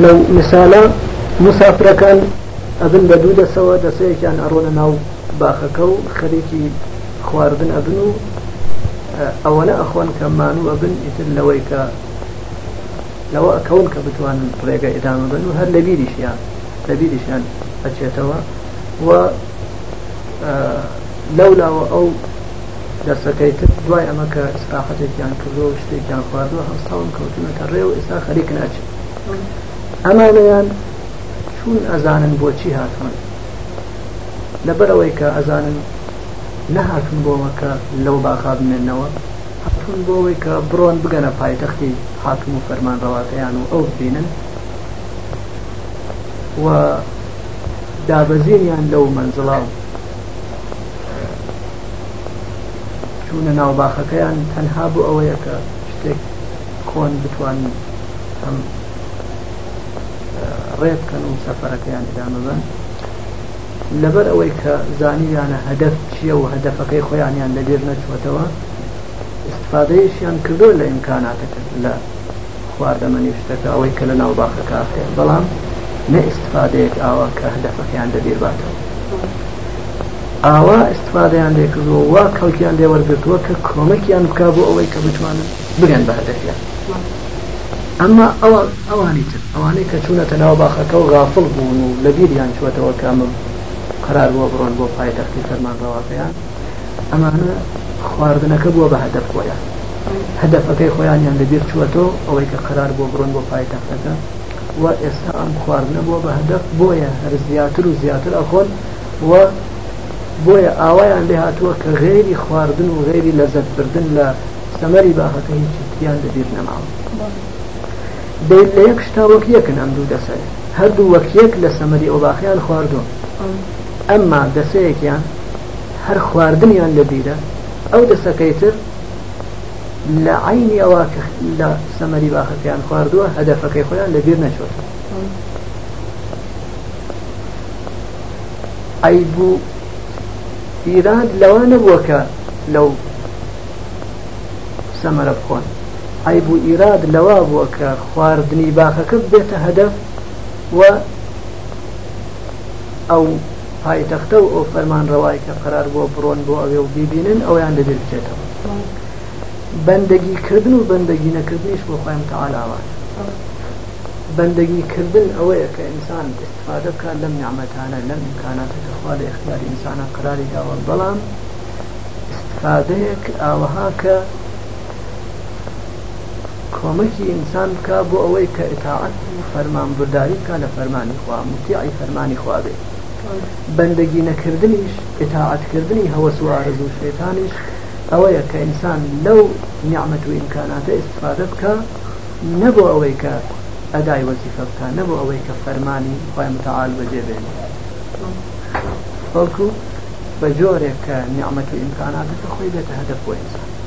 لەو مثالە مسافرەکان ئەبن بە دوو دەسەوە دەسەیەکیان ئەڕۆنە ناو باخەکە و خەریکی خواردن ئەبن و ئەوەنە ئەخۆن کە مانوو ئەبن ئیتر لەوەی کە لەوە ئەکەون کە بتوانن ڕێگە ئیدامە بن و هەر لە بیریشیان لە بیریشیان ئەچێتەوە و لەولاوە ئەو دەرسەکەی تر دوای ئەمە کە ئیسراحەتێکیان کردووە و شتێکیان خواردووە هەستاون کەوتونەتە ڕێ و ئێستا خەریکن ئەچن ئەمانەیان چون ئەزانن بۆچی هاتوون لەبەرەوەی کە ئەزانن نەهاتون بۆەوە کە لەو باخا بمێنەوە هاتون بۆەوەی کە بڕۆن بگەنە پایتەختی حاکم و فەرمان ڕەواکەیان و ئەو ببینن و دابەزینیان لەو مەنزڵاو چوونە ناو باخەکەیان تەنها بۆ ئەوەیە کە شتێک کۆن بتوانن ئەم ڕێ بکەن و سەفەرەکەیان ئیدامە بەن لەبەر ئەوەی کە زانیویانە هەدەف چییە و هەدەفەکەی خۆیانیان لەبیر نەچووەتەوە استفادەیەشیان کردو لە ئیمکاناتەکە لە خواردەمەنی شتەکە ئەوەی کە لە ناو باخەکە ئەخرێت بەڵام نە ئیستفادەیەک ئاوا کە هەدەفەکەیان لە بیر باتەوە ئاوا ئیستفادەیان لێکردووە وا کەڵکیان لێوەرگرتووە کە کۆمەکیان بکە بۆ ئەوەی کە بتوانن بگەن بە هەدەفیان ئەمە ئەوە ئەوانی تر ئەوانەی کە چوونەتە ناو باخەکە و غافڵ بوون و لە بیریان چوەتەوە کە ئەمە قرار بووە بڕۆن بۆ پایتەختی فەرمان ڕەواکەیان ئەمانە خواردنەکە بووە بە هەدەف بۆیان هەدەفەکەی خۆیانیان لەبیر چووەتەوە ئەوەی کە قەرار بۆ بڕۆن بۆ پایتەختەکە و ئێستا ئەم خواردنە بووە بە هەدەف بۆیە هەر زیاتر و زیاتر ئەخۆن و بۆیە ئاوایان لێ هاتووە کە غێری خواردن و غێری لەزەت بردن لە سەمەری باخەکە هیچی تریان لەبیر نەماوە دەیل لە یەک شتا وەک یەکن ئەم دوو دەسەێ هەردوو وەک یەک لە سەمەری ئەو باخەیان خواردووە ئەمما دەسەیەکیان هەر خواردنیان لە بیرە ئەو دەسەکەی تر لە عەینی ئەوە کە لە سەمەری باخەکەیان خواردووە هەدەفەکەی خۆیان لە بیر نەچۆتەوە ئەی بوو ئیراد لەوە نەبووە کە لەو سەمەرە بخۆن ئەی بوو ئیراد لەوە بووە کە خواردنی باخەکە بێتە هەدەف و ئەو پایتەختە و ئەو فەرمانڕەوای کە قەرار بووە بڕۆن بۆ ئەوێ و بیبینن ئەویان لەبیر بچێتەوە بەندەگی کردن و بەندەگی نەکردنیش بۆ خۆی متعاال ئاواتە بەندەگی کردن ئەوەیە کە ئینسان استفادە بکات لەم نیعممەتانە لەم امکاناتە کە خوا لە اختیاری ئینسانە قەراری داوە بەڵام استفادەیەک ئاوەها کە کۆمەکی ئینسان بکا بۆ ئەوەی کە ئیتاعەت و فەرمانبرداری بکا لە فەرمانی خوا موتیعی فەرمانی خوا بێ بەندەگی نەکردنیش ئیتاعەت کردنی هەوەس و ئارەزوو و شەیتانیش ئەوەیە کە ئینسان لەو نیعمەت و ئیمکاناتە ئیستفادە بکا نە بۆ ئەوەی کە ئەدای وەزیفە بکا نە بۆ ئەوەی کە فەرمانی خوای موتەعال بەجێ بێنێ بەڵکو بە جۆرێک کە نیعمەت و ئیمکاناتەکە خۆی بێتە هەدەف بۆ ئینسان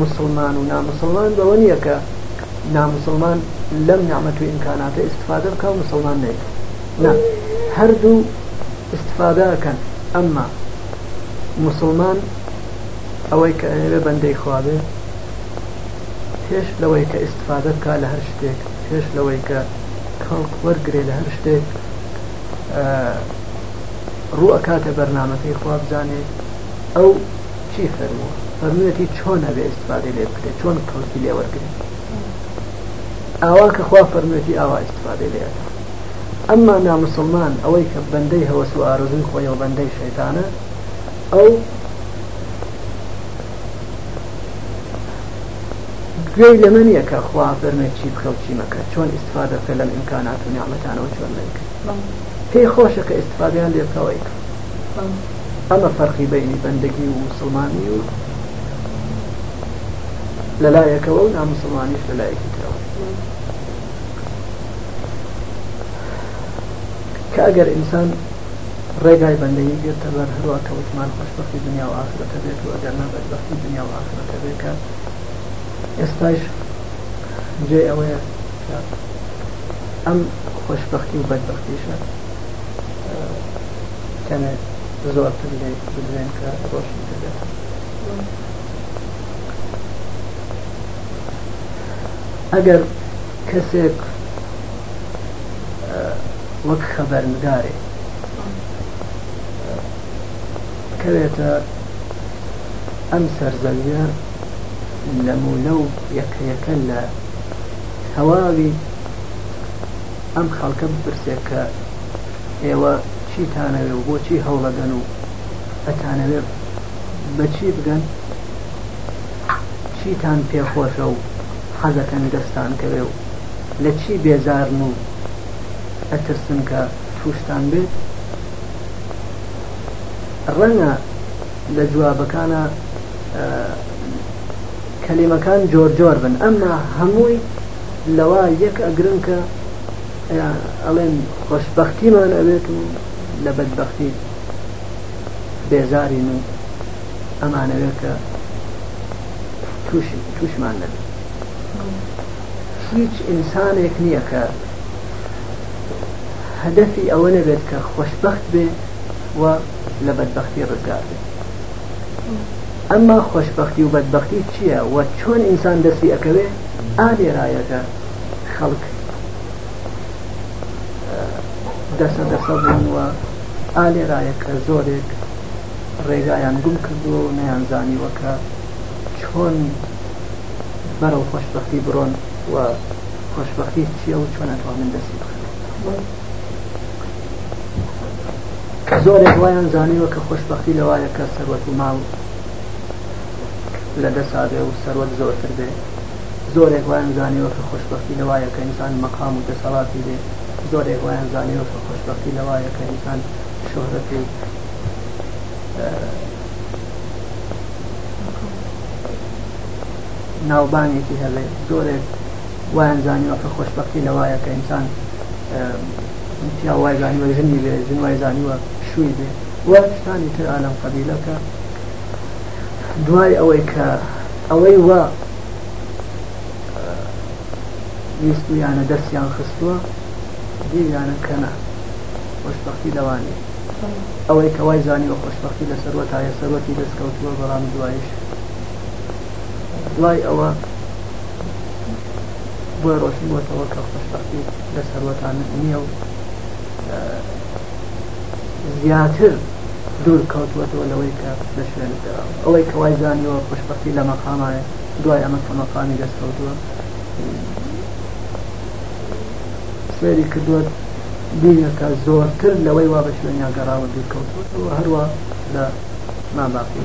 موسڵمان و ناموسڵمان بەوە نیە کە ناموسڵمان لەم نیعمەت و ئیمکاناتە ئیستفادە بکا و موسڵمان نەیکا نا هەردوو ئیستفادە ئەکەن ئەمما موسڵمان ئەوەی کە ئەیەوێ بەندەی خوا بێ پێش لەوەی کە ئیستفادە بکا لە هەر شتێک پێش لەوەی کە کەڵک وەرگرێ لە هەر شتێک ڕوو ئەکاتە بەرنامەکەی خوا بزانێ ئەو چی فەرمووە فەرموویەتی چۆن ئەبێ ئیسفادەی لێ بکرێت چۆن کەڵکی لێ وەرگێت ئاوا کە خوا فەرموویەتی ئاوا ئیسفادەی لێ ئەکا ئەمما نامسلمان ئەوەی کە بەندەی هەوەس و ئارزوی خۆی و بەندەی شەیتانە ئەو گوێی لەمە نییە کە خوا فەرمێ چی بکە و چی مەکە چۆن ئیسفادە بکە لەم ئیمکانات و نیعمەتانەوە چۆن لەیکە پێی خۆشە کە ئیسفادیان لێ بکەوەی ئەمە فەرقی بەینی بەندەگی و موسڵمانی و لەلایەکەوە و ناموسڵمانیش لەلایەکی ترەوە کە ئەگەر ئینسان ڕێگای بەندەی گرتە بەر هەروە کە وتمان خۆشببختی دنیا و ئافرەتە بێت و ئەگەر نابەت بەختی دنیا و ئافرەتە بێکە ئێستاش جێ ئەوەیە ئەم خۆشببختی و بەدبختیشە کەمێک زۆرتر لێ بدوێن کە ڕۆشن دەبێت ئەگەر کەسێک وەک خەبەرنگارێ کەوێتە ئەم سەرزەویە لەمولە و یەکەیەکە لە تەواوی ئەم خەڵکە بپرسێ کە ئێوە چیتانەوێ و بۆچی هەوڵەدەن و ئەتانەوێ بە چی بگەن چیتان پێخۆشە و حەزەکەن دەستان کەوێ و لە چی بێزارن و ئەترسن کە تووشتان بێت ڕەنگە لە جوابەکانە کەلیمەکان جۆر جۆر بن ئەمما هەمووی لەوە یەک ئەگرن کە ئەڵێن خۆشببختیمان ئەوێت و لە بەدبختی بێزارین و ئەمانەوێت کە تووشمان نەبێت هیچ ئینسانێک نییە کە هەدەفی ئەوە نەبێت کە خۆشببخت بێ و لە بەدبختی ڕزگار بێت ئەمما خۆشبەختی و بەدبەختی چیە و چۆن ئینسان دەستی ئەکەوێ ئا لێرایە کە خەڵک دەسە دەسە بوون و ئا لێرایە کە زۆرێک ڕێگایان گوم کردووە و نەیان زانیوە کە چۆن بەرەو خۆشبەختی بڕۆن و خۆشبەختی چیە و چۆن ئەتوانن دەستی بکەن زۆرێک وایان زانیوە کە خۆشببختی لەوایە کە سەروەت و ماڵ لە دەسابێ و سەروەت زۆرتر بێ زۆرێک وایان زانیوە کە خۆشببختی لەوایە کە ئینسان مەقام و دەسەڵاتی بێ زۆرێک وایان زانیوە کە خۆشببختی لەوایە کە ئینسان شهرەت و ناوبانێکی هەبێ زۆرێک وایان زانیوە کە خۆشبەختی لەوایە کە ئینسان پیاو وای زانیوە ژنی بێ ژن وای زانیوە شووی بێ و شتانی تر ئالەم قەبیلە کە دوای ئەوەی کە ئەوەی وا ویستویانە دەستیان خستووە دیویانە کەنا خۆشببختی لەوانی ئەوەی کەوای زانی و خۆشببختی لە سەروەتایە سەرەتی دەستکەوتووە بەڵام دوایش دوای ئەوە بۆی ڕۆشن بووەتەوە کە خۆشبەختی لە سەروەتان نییە و زیاتر دوور کەوتوەتەوە لەوەی کە لە شوێنت دەراوە ئەوەی کەوای زانیوە خۆشببختی لە مەقامایە دوای ئەمە کە مەقامی دەستکەوتووە سێری کردووە دینەکە زۆرتر لەوەی وا بە شوێنیان گەڕاوە دوور کەوتوەوە هەروە لە ماباقی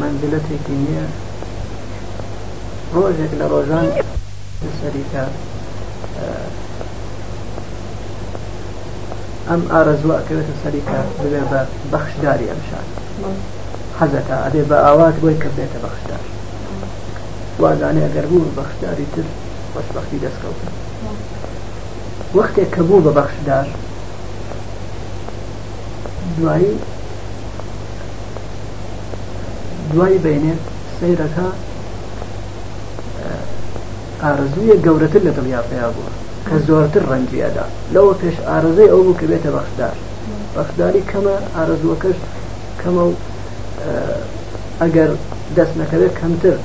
مەنزلەتێکی نوێ ڕۆژێک لە ڕۆژان سەریکە ئەم ئارەزوە ئەکەوێتە سەریکە ببێ بە بەخشداری ئەم شار حەزەکە ئەبێ بە ئاوات بۆی کە بێتە بەخشدار وازانێ ئەگەر بوو بەخشداری تر خۆشببختی دەستکەوتن وەختێک کە بوو بە بەخشدار دوایی دوای بینێت سەیرەکە ئارزویە گەورەتر لە دڵیا پیا بووە کە زۆرتر ڕەنجی ئەدا لەوە پێش ئارزەی ئەو بوو کە بێتە بەخشدار بەخشداری کەمە ئارزوەکەش کەمە و ئەگەر دەست نەکەوێت کەمتر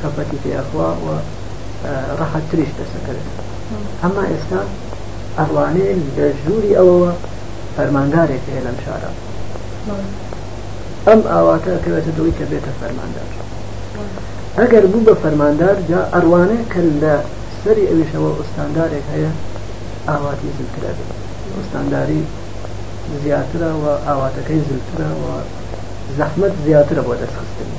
خەفەتی پێ ئەخوا و ڕەحەت تریش دەست ئەکەوێت ئەمما ئێستا ئەڕوانێ لە ژووری ئەوەوە فەرماندارێک هەیە لەم شارە ئەم ئاواتە ئەکەوێتە دڵی کە بێتە فەرماندار ئەگەر بوو بە فەرماندار جا ئەڕوانێ کە لە سەری ئەویشەوە ئوستاندارێک هەیە ئاواتی زلترە بێت ئوستانداری زیاترە و ئاواتەکەی زلترە و زەحمت زیاترە بۆ دەستخستنی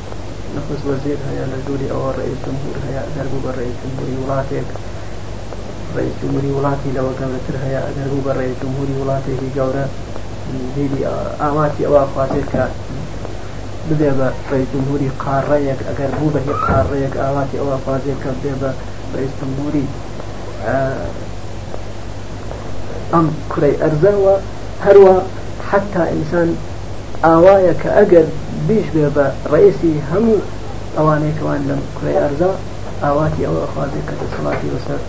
نەخست وەزیر هەیە لە ژووری ئەوە ڕەئیس جمهور هەیە ئەگەر بوو بە ڕەئیس جمهوری وڵاتێک ڕەئیس جمهوری وڵاتی لەوە گەورەتر هەیە ئەگەر بوو بە ڕەئیس جمهوری وڵاتێکی گەورە دیدی ئاواتی ئەوە خوازێت کە ببێ بە ڕێی جمهوری قاڕەیەک ئەگەر بوو بەهی قاڕەیەک ئاواتی ئەوە خوازێت کە بێ بە ڕێز جمهوری ئەم کوڕی ئەرزەوە هەروە حتا ئینسان ئاوایە کە ئەگەر بیشبێ بە ڕەئیسی هەموو ئەوانەی کەوان لەم کورەی ئەرزە ئاواتی ئەوە ئەخوازێ کە دەسەڵاتی بەسەر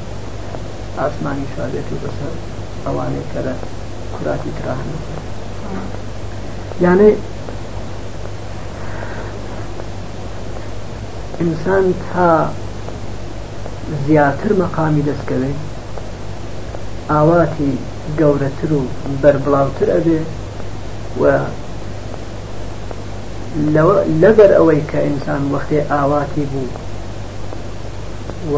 ئاسمانیشا بێت و بەسەر ئەوانەی کە لە کوراتی ترا هەن بخوێت یانێ ئینسان تا زیاتر مەقامی دەستکەوێ ئاواتی گەورەتر و بەربڵاوتر ئەبێ و لەبەر ئەوەی کە ئینسان وەختێ ئاواتی بوو و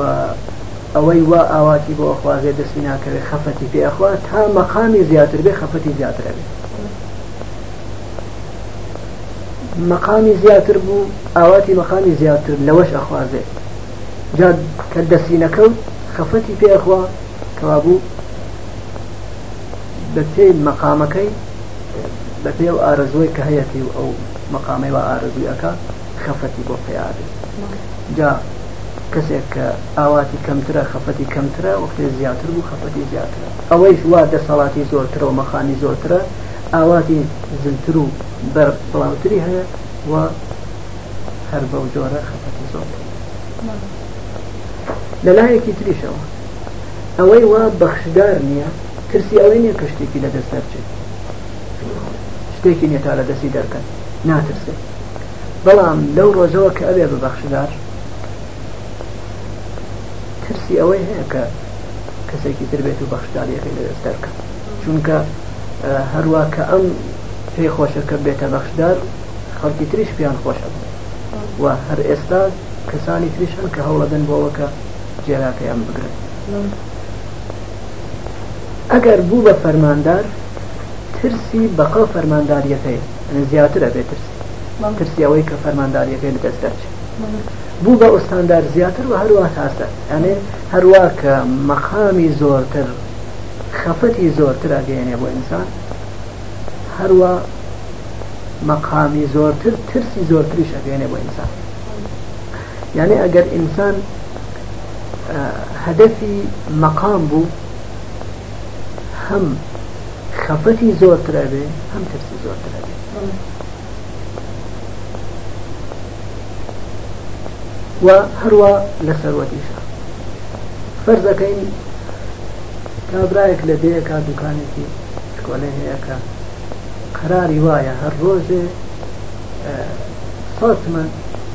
ئەوەی وا ئاواتی بۆ ئەخوازێ دەستی ناکەوێت خەفەتی پێ ئەخوا تا مەقامی زیاتر بێ خەفەتی زیاتر بێت مەقامی زیاتر بوو ئاواتی مەقامی زیاتر لەوەش ئەخوازێت جا کە دەستی نەکەوت خەفەتی پێخوا کەوابوو بە پێی مەقامەکەی بە پێ و ئارەزوۆی کە هەیەتی و ئەو مەقامی و ئارەزوی ئەەکە خەفەتی بۆ پیاێ جا کەسێک کە ئاواتی کەمترە خەفەتی کەمترە وەختێ زیاتر بوو خەفەتی زیاترە ئەوەیش وا دەسەڵاتی زۆرترە و مەقامی زۆرترە ئاواتی زلتر و بەر بڵاوتری هەیە و هەر بەو جۆرە خەفەتی زۆرتر لەلایەکی تریشەوە ئەوەی وا بەخشدار نییە ترسی ئەوەی نیە کە شتێکی لە دەست دەرچێت شتێکی نیە تا لە دەستی دەرکەن ناترسێت بەڵام لەو ڕۆژەوە کە ئەوێ ببەخشدار ترسی ئەوەی هەیە کە کەسێکی تر بێت و بەخشداریەکەی لە دەست دەرکە چونکە هەروە کە ئەم پێی خۆشەکە بێتە بەخشدار خەڵکی تریش پێیان خۆشە بوو و هەر ئێستا کەسانی تریش هەن کە هەوڵەدەن بۆەوەکە جێراکەیان بگرن ئەگەر بوو بە فەرماندار ترسی بەقا فەرمانداریەکەی زیاتر ئەبێت ترسی ترسی ئەوەی کە فەرمانداریەکەی لە دەست دەرچێت بوو بە ئوستاندار زیاتر و هەروە تازە یانێ هەروە کە مەقامی زۆرتر خەفەتی زۆرتر ئەگەێنێ بۆ ئینسان هەروە مەقامی زۆرتر ترسی زۆرتریش ئەگەێنێ بۆ ئینسان یانی ئەگەر ئینسان هەدەفی مەقام بوو هەم خەفەتی زۆرترە بێ هەم ترسی زۆرترە بێ و هەروە لە سەروەتیشە فەرزەکەین کابراایەک لە دەیەکە دوکانێکی شکۆلەی هەیەکە قەراری وایە هەر ڕۆژێ ساتمە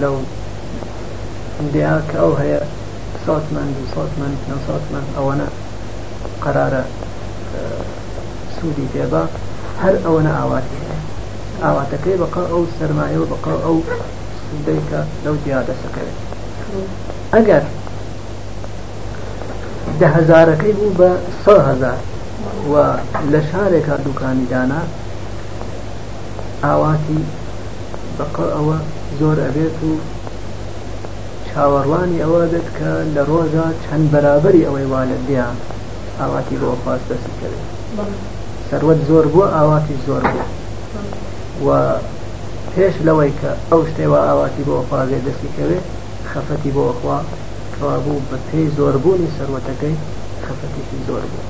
لەو هەندەیە کە ئەو هەیە سەد من دوو سەد من پێنج سەد من ئەوەنە قەرارە سوودی پێبا هەر ئەوەنە ئاواتی هەیە ئاواتەکەی بەقا ئەو سەرمایەوە بەقا ئەو سوودەی کە لەو جیا دەسەکەوێت ئەگەر دە هەزارەکەی بوو بە سە هەزار و لە شارێکا دوکانی دانا ئاواتی بەقە ئەوە زۆر ئەبێت و چاوەڕوانی ئەوە بێت کە لە ڕۆژە چەند بەرابەری ئەوەی وا لە دیا ئاواتی بۆ خواست دەست بکەوێت سەروەت زۆر بووە ئاواتی زۆر بوو و پێش لەوەی کە ئەو شتێوە ئاواتی بۆ خوازێ دەستی کەوێت خەفەتی بۆ خوا کەوابوو بە پێی زۆربوونی سەروەتەکەی خەفەتێکی زۆر بوو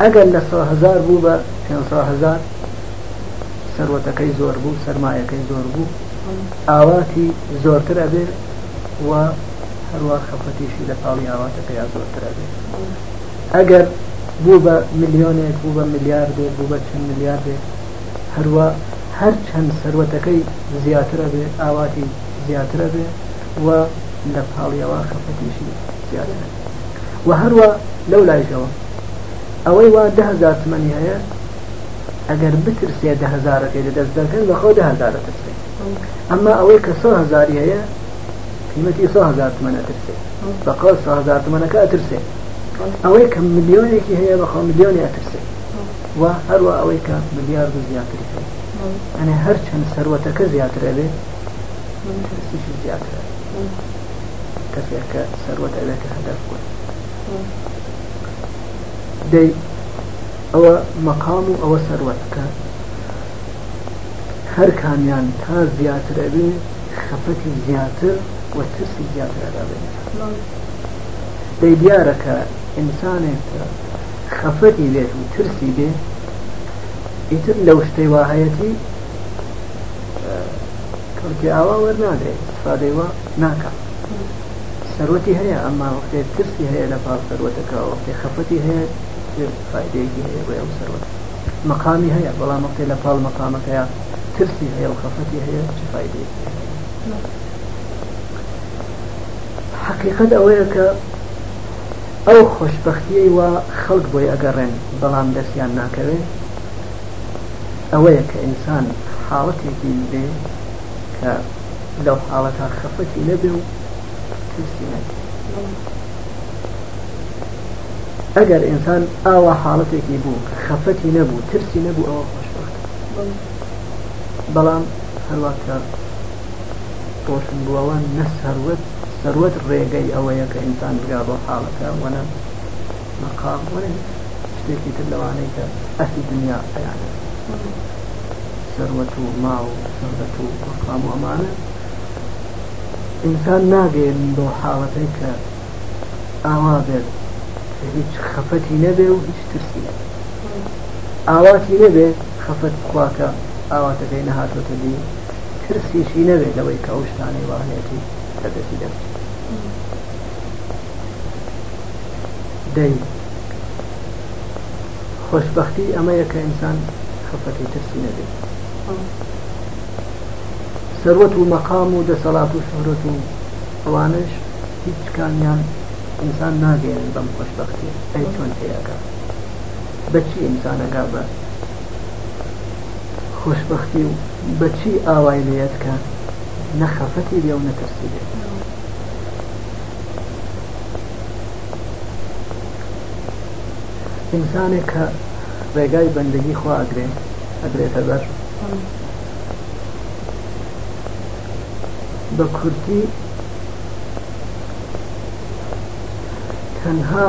ئەگەر لە ساهزار بوو بە پێهزار سەروەتەکەی زۆر بوو سەرمایەکەی زۆر بوو ئاواتی زۆرتر ئەبێ و هەروە خەفەتیشی لە پاڵی ئاواتەکەی زۆرتر ئەبێ ئەگەر بوو بە ملیۆنێک بوو بە ملیاردێک بوو بە چەند ملیاردێک هەروە هەر چەند سەروەتەکەی زیاترە بێ ئاواتی زیاترە بێ و لە پاڵیەوە خەفەتیشی زیاترە و هەروە لەو لایشەوە ئەوەی وا دههزار تمەنی هەیە ئەگەر بترسێ دە هەزارەکەی لە دەست دەکەن بە خۆ دە هەزار ئەترسێ ئەمما ئەوەی کە سۆ هەزاری هەیە قیمەتی سۆ هەزار تمەن ئەترسێ بە خۆ سۆ هەزار تمەنەکە ئەترسێ ئەوەی کە ملیۆنێکی هەیە بە خۆ ملیۆنی ئەترسێ و هەروە ئەوەی کە ملیارد و زیاتری هەیە ئەنێ هەر چەند سەروەتەکە زیاتر ئەبێ ترسیشی زیاتر کەسێک کە سەروەت ئەوێتە هەدەف بوون دەی ئەوە مەقام و ئەوە سەروەت کە هەر کامیان تا زیاتر ئەبێ خەفەتی زیاتر و ترسی زیاتر ئەدا بە ئینسان دەی دیارە کە ئینسانێک کە خەفەتی بێت و ترسی بێ ئیتر لەو شتەی واهەیەتی کەڵکی ئاوا وەرناگرێت استفادەی وا ناکە سەروەتی هەیە ئەمما وەختێ ترسی هەیە لە پاڵ سەروەتەکە وەختێ خەفەتی هەیە چ فایدەیەکی هەیە بۆ ئەو سەروەت مەقامی هەیە بەڵام وەختێ لە پاڵ مەقامەکەیە ترسی هەیە و خەفەتی هەیە چ فایدەیەکی حقیقت ئەوەیە کە ئەو خۆشببختیەی وا خەڵک بۆی ئەگەڕێن بەڵام دەستیان ناکەوێت ئەوەیە کە ئینسان حاڵەتێکی بێ کە لەو حاڵەتە خەفەتی نەبێ و ترسی نەبێ ئەگەر ئینسان ئاوا حاڵەتێکی بوو کە خەفەتی نەبوو ترسی نەبوو ئەوە خۆشبخت بەڵام هەروەکە ڕۆشن بووەوە نە سەروەت سەروەت ڕێگەی ئەوەیە کە ئینسان بگا بۆ حاڵەکە وەە مەقام وەە شتێکی تر لەوانەی کە ئەسی دنیا ئەیانە سەروەت و ماڵ و سەرەت و مەقام و ئەمانە ئینسان ناگەیەنین بەو حاڵەتەی کە ئاوا بێت کە هیچ خەفەتی نەبێ و هیچ ترسی نەبێ ئاواتی نەبێ خەفەت بخواکە ئاواتەکەی نەهاتۆتە دی ترسیشی نەبێ لەوەی کە ئەو شتانەی وانێتی لەدەستی دەبێت دەی خۆشببختی ئەمەیە کە ئینسان خەفەتی ترسی نەبێت سەروەت و مەقام و دەسەڵات و شوهرەت و ئەوانەش هیچ کامیان ئینسان ناگەیەنن بەم خۆشبەختیە ئەی چۆن تێی ئەگا بە چی ئینسان ئەگا بە خۆشبەختی و بە چی ئاوای لێت کە نە خەفەتی لێ و نەترسی لێ ئینسانێک کە ڕێگای بەندگی خوا ئەگرێ ئەدرێتە بەر تەنها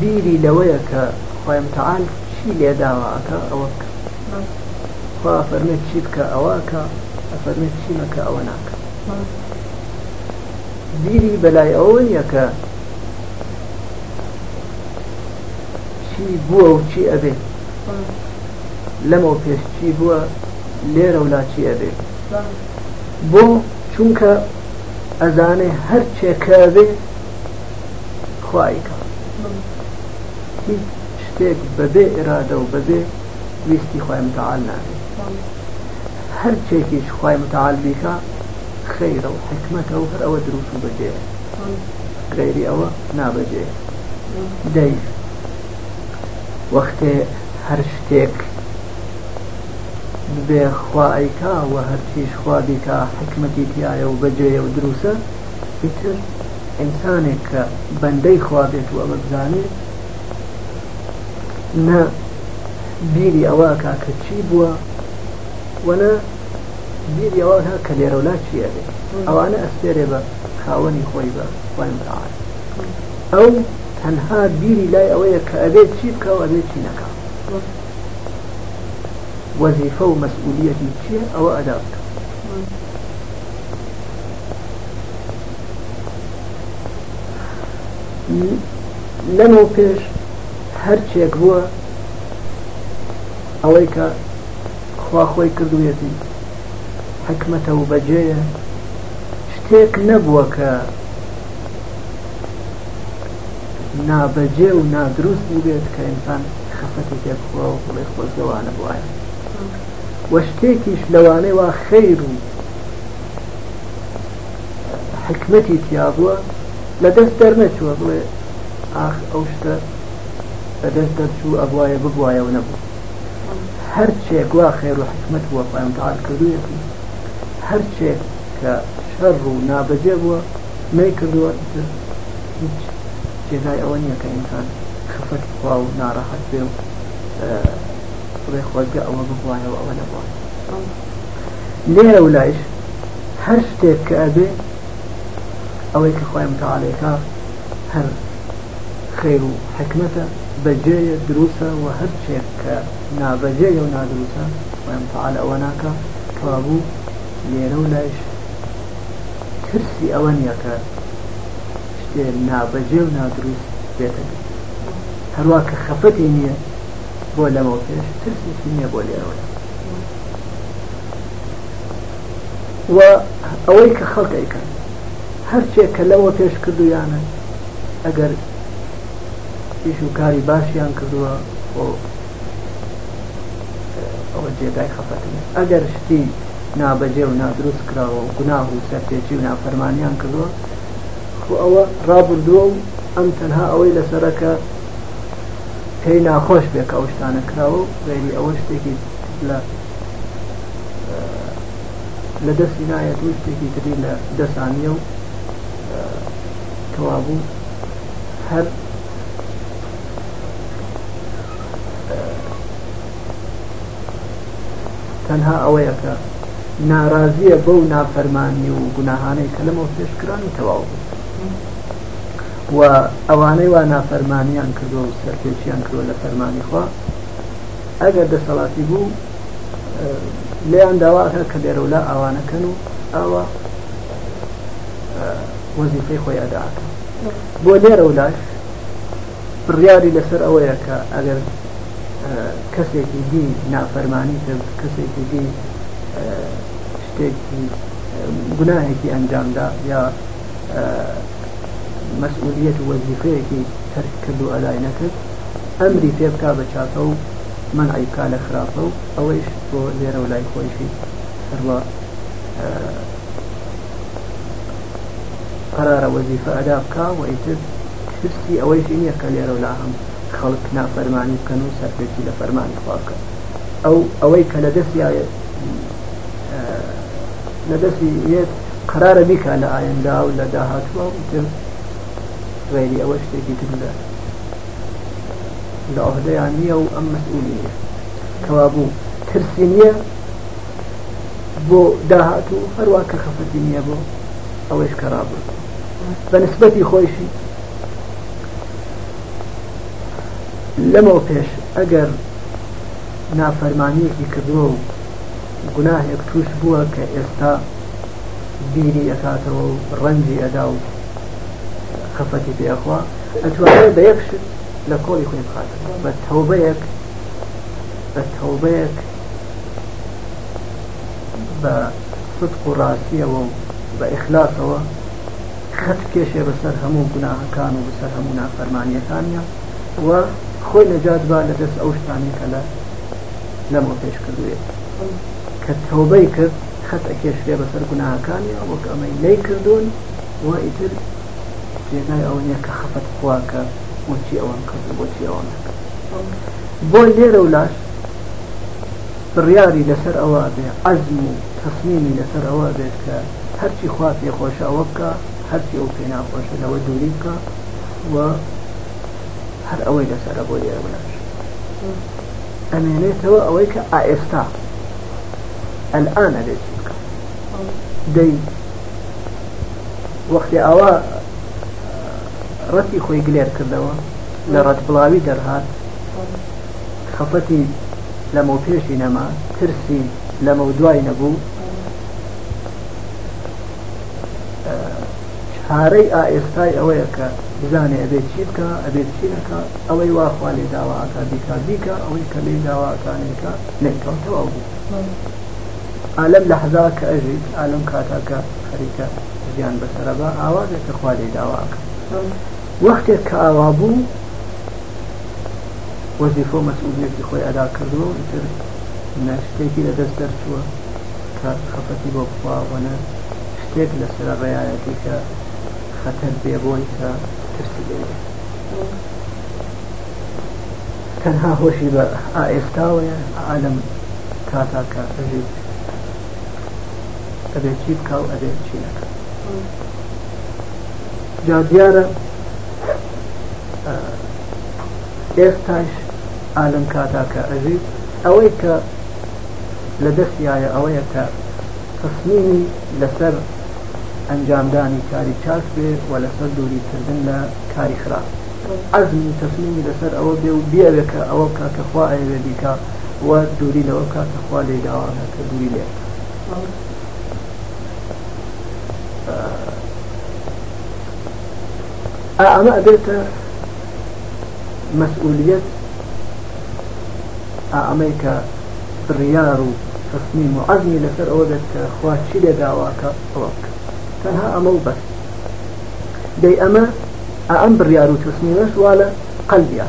بیری لەوەیە کە خوای متعال چی لێداوە ئەکا ئەوە بکە خوا فەرمێت چی بکە ئەوە ئەکا ئەفەرمێت چی مەکە ئەوە ناکە بیری بەلای ئەوە نییە کە چی بووە و چی ئەبێت لەمەو پێش چی بووە لێرە ولا چی ئەبێ بۆ چونکە ئەزانێ هەر چێکەبێ خوایکە هیچ شتێک بەبێ ئێرادە و بەبێ ویستی خی متعاال نابێ هەر چێکیش خی متعاال بیکە خەیرە و حکمەتە و هەر ئەوە دروست و بەجێ غیری ئەوە نابەجێ دەیف وەختێ هەر شتێک ببێ خوا ئەیکا و هەرچیش خوا بیکا حیکمەتی تیایە و بە جێیە و دروستە ئیتر ئینسانێک کە بەندەی خوا بێت و ئەمە بزانێ نە بیری ئەوە ئەکا کە چی بووە و نە بیری ئەوە ئەکا کە لێرە و لا چی ئەبێ ئەوانە ئەسپێرێ بە خاوەنی خۆی بە خوای متعال ئەو تەنها بیری لای ئەوەیە کە ئەبێت چی بکا و ئەبێت چی نەکا بەس وەزیفە و مەسئولیەتی چییە ئەوە ئەدا بکە لەمەو پێش هەرچێک بووە ئەوەی کە خوا خۆی کردوێتی حکمەتە و بەجێە شتێک نەبووە کە نابەجێ و نادروست بووبێت کە ئینسان خەفەتی پێ بخوا و بڵێ خۆزگەوانە بواە وە شتێکیش لەوانەی وا خەیر و حکمەتی تیا بووە لە دەست دەرنەچووە بڵێ ئاخ ئەو شتە لە دەست دەرچوو ئەبواە ببواە و نەبوو هەرچێ گوا خێر و حکمت بووە پایمتال کردوویەتی هەرچێ کە شەڕ و نابەجێ بووە نەیکردووە ئیتر هیچ جێگای ئەوە نییە کە ئینسان خەفەتی خوا و ناڕەحەت بێ و بڵێ خۆزگە ئەوە ببوایە و ئەوە نەبوایە لێرە و لایش هەر شتێک کە ئەبێ ئەوەی کە خوای متعاالەکە هەر خێر و حکمەتە بەجێیە دروسە و هەرچێک کە نابەجێە و نادروسە خوای متعاالە ئەوە ناکە کەوابوو لێرە و لایش ترسی ئەوە نیە کە شتێ نابەجێ و نادروست بێتە دی هەروە کە خەفەتی نیە بۆ لەمە پێش ترسیشی نیە بۆ لێرەوەی و ئەوەی کە خەڵک ئەیکەن هەرچێک کە لەوە پێش کردویانە ئەگەر ئیش و کاری باشیان کردووە و ئەوە جێگای خەفەت نیە ئەگەر شتی نابەجێ و نادروست کراوە و گوناه و سەرپێچی و نافەرمانیان کردوە خۆ ئەوە ڕابردوە و ئەم تەنها ئەوەی لەسەرە کە پێی ناخۆش بێ کە ئەو شتانە کراوە و غێری ئەوە شتێکی لە لە دەستی نایەت و شتێکی تری لە دەسانیە و کەوابوو هەر تەنها ئەوەیە کە نارازیە بەو نافەرمانی و گوناهانەی کە لەمەوە پێشکرانی تەواو و ئەوانەی وا نافەرمانیان کردو و سەرپێچیان کردوە لە فەرمانی خوا ئەگەر دەسەڵاتی بوو لێیان داواکە کە لێرەولا ئاوانەکەن و ئاوا وەزیفەی خۆی ئەداکە بۆ لێرە و لاش بڕیاری لەسەر ئەوەیە کە ئەگەر کەسێکی دی نافەرمانی کرد کەسێکی دی شتێکی گوناهێکی ئەنجامدا یا مەسئولیت وەزیفەیەکی تەرک کرد و ئەدای نەکرد ئەمری پێ بکا بە چاکە و منعی بکا لە خراپە و ئەوەیش بۆ لێرە و لای خۆیشی سەر بە قەرارە وەزیفە ئەدا بکا و ئیتر ترسی ئەوەیشی نیە کە لێرەولا هەم خەڵک نافەرمانی بکەن و سەرپێچی لە فەرمانی خوا بکەن ئەو ئەوەی کە لە دەستیا لە دەستی یەت قەرارە بیکا لە ئایەندا و لە داهاتوە و ئیتر غیری ئەوە شتێکی تر لە لە عهدەیان نییە و ئەم مەسئولی نیە کەوابوو ترسی نییە بۆ داهاتوو هەروە کە خەفەتی نییە بۆ ئەوەیش کە ڕابرد بە نسبەتی خۆیشی لەمەوە پێش ئەگەر نافەرمانیەکی کردووە و گوناهێک توش بووە کە ئێستا بیری ئەکاتەوە و ڕەنجی ئەدا و خەفەتی پێخوا ئەتوانێت بە یەکشت لە کۆڵی خۆی بخاتەوە بە تەوبەیەک بە تەوبەیەک بە سدق و ڕاستیەوە و بە ئیخلاسەوە خەت بکێشێ بەسەر هەموو گوناهەکان و بەسەر هەموو نافەرمانیەکانە و خۆی نەجات با لە دەست ئەو شتانەی کە لە لەمە پێش کردوێت کە تۆبەی کرد خەت ئەکێشرێ بەسەر گوناهەکانی وەک ئەمەی نەی کردوون و ئیتر جێگای ئەوە نیە کە خەفەت خواکە بۆچی ئەوەم کرد بۆچی ئەوەم نەکرد بۆ لێرە و لاش بڕیاری لەسەر ئەوە ئەبێ عەزم و تەسمیمی لەسەر ئەوە ئەبێت کە هەرچی خوا پێی خۆشە ئەوە بکا هەرچی ئەو پێی ناخۆشە لەوە دووری بکا و هەر ئەوەی لەسەرە بۆی ئێوەیش ئەمێنێتەوە ئەوەی کە ئائێستا ئەلئان ئەبێت چی بکا دەی وەختی ئەوە ڕەتی خۆی گلێر کردەوە لە ڕەت بڵاوی دەرهات خەفەتی لەمەوپێشی نەما، ترسی لەمەودوای نەبوو. چارەی ئائێستای ئەوەیە کە بزانێ ئەبێت چی بکا، ئەبێت چی نەکا، ئەوەی وا خوا لێی داوا ئەکا بیکا بیکا، ئەوەی کە لێی داوا ئەکا نەیکا نەیکا و تەواو بوو. ئا لەم لەحزا کە ئەژیت، ئا لەم کاتا کە خەریکە ژیان بەسەرە با ئاوا بێ کە خوا لێی داوا ئەکا. وەختێک کە ئاوا بوو، وەزیفە و مەسئولیەتی خۆی ئەدا کردووە و ئیتر نە شتێکی لە دەست دەرچووە کە خەفەتی بۆ بخوا و نە شتێک لە سەرە ڕێیایەتی کە خەتەر بێ بۆی کە ترسی لێی بێ تەنها هۆشی بە ئائێستاوەیە ئالەم کاتا کە ئەژیت ئەبێ چی بکا و ئەبێ چی نەکە جا دیارە ئێستایش ئالم کاتا کە ئەژیت ئەوەی کە لە دەستایە ئەوەیە کە تصمیمی لەسەر ئەنجامدانی کاری چاک بێ و لەسەر دووریکردن لە کاری خراپ عزمی تصمیمی لەسەر ئەوە بێ و بیاوێ کە ئەوە بکە کە خوا ئەوێ بیکە و دووری لەوە بکە کە خوا لێ داوانە کە دووری لێ ئەمە ئەبێتە مەسئولیت ئەمەی کە بڕیار و تصمیم و عزمی لەسەر ئەوە بێت کە خوا چی لێ داواکە ئەوە بکە تەنها ئەمە و بەس دەی ئەمە ئەم بڕیار و تصمیمەش وا لە قەلبیا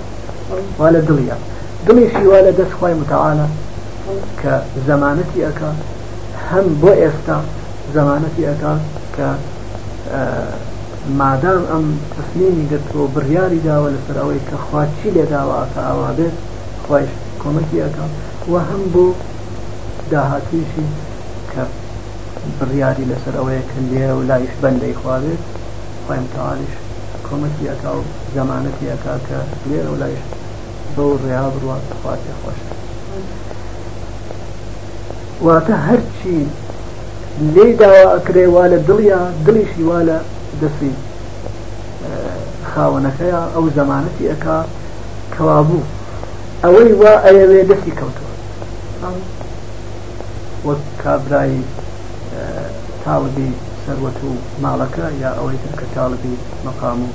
وا لە دڵیا دڵیشی وا لە دەست خوای متعاالە کە زەمانەتی ئەکا هەم بۆ ئێستا زەمانەتی ئەکا کە مادام ئەم تەسلیمی گرتووەو بڕیاری داوە لەسەر ئەوەی کە خوا چی لێداوە ئەکا ئەوا بێت خوایش کۆمەکی ئەکا و هەم بۆ داهاتوویشی کە بڕیاری لەسەر ئەوەیە کە لێرە و لایش بەندەی خوا بێت خوای متعالیش کۆمەکی ئەکا و زەمانەتی ئەکا کە لێرە و لایش بەو ڕێا بڕوا خوا پێ خۆشە واتە هەرچی لێی داوا ئەکرێ وا لە دڵیا دڵیشی وا لە دەسی خاوەنەکەیە ئەو زەمانەتی ئەکا کەوابوو ئەوەی وا ئەیەوێ دەستی کەوتوە وەک کابرایی تاڵبی سەروەت و ماڵەکە یا ئەوەی تر کە تاڵبی مەقام و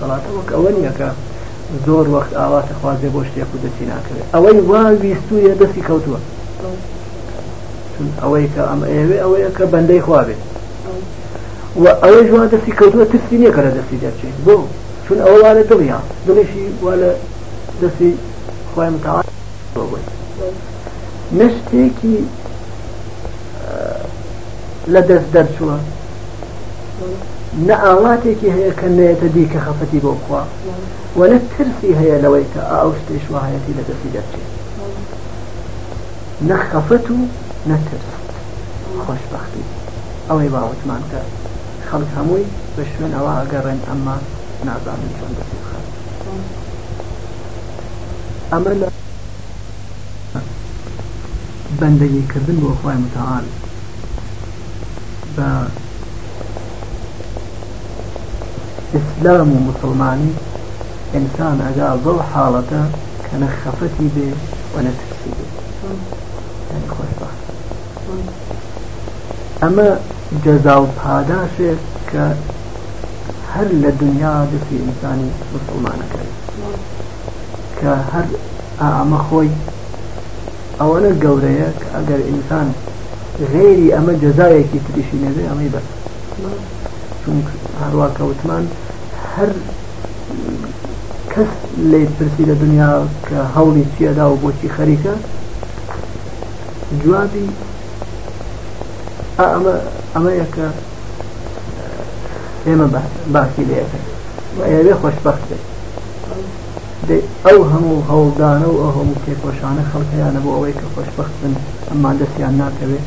سەڵاتە وەک ئەوە نیەکە زۆر وەخت ئاوا تخوازێ بۆ شتێک و دەستی ناکەوێت ئەوەی وا ویستویە دەستی کەوتووە چون ئەوەی کە ئەم ئەوێ ئەوەیە کە بەندەی خوا بێت و ئەوەی جووا دەستی کەوتووە ترسی نییە کە لە دەستی دەرچێت بۆ چون ئەوە وا لە دڵیان دڵیشی وا لە دەستی خۆی متعال نەشتێکی لە دەست دەرچووە نە ئاواتێکی هەیە کە نێتە دی کە خەفەتی بۆ بخوا وە نە ترسی هەیە لەوەی کە ئاو شتێش وایەتی لە دەستی دەرچێت نە خەفەت و نە ترس خۆشبەختی ئەوەی وا وتمان کە خەڵک هەمووی بە شوێن ئەوا ئەگەڕێن ئەمما نازانن چۆن دەستی بخەن ئەمە لە بەندەگی کردن بۆ خوای متعال بە ئیسلام و مسلمانی ئینسان ئەگا بەو حاڵەتە کە نە خەفەتی بێ و نە ترسی بێ یعنی خۆشبەخت ئەمە جەزا و پاداشێ کە هەر لە دنیا دەسی ئینسانی مسلمانەکەی کە هەر ئامە خۆی ئەوەنە گەورەیە کە ئەگەر ئینسان غێری ئەمە جەزایەکی تریشی نەبێ ئەمەی بەس هەروە کەوتمان هەر کەس لێت پرسی لە دنیا کە هەوڵی چی ئەدا و بۆچی خەریکە جوابی ئەمە ئەمەیە کە ئێمە باسی لێەکەن ئەوێ خۆشببخت بێت ئەو هەموو هەوڵدانە و ئەو هەموو تێکۆشانە خەڵکیانە بۆ ئەوەی کە خۆشببخت بن ئەمما دەستیان ناکەوێت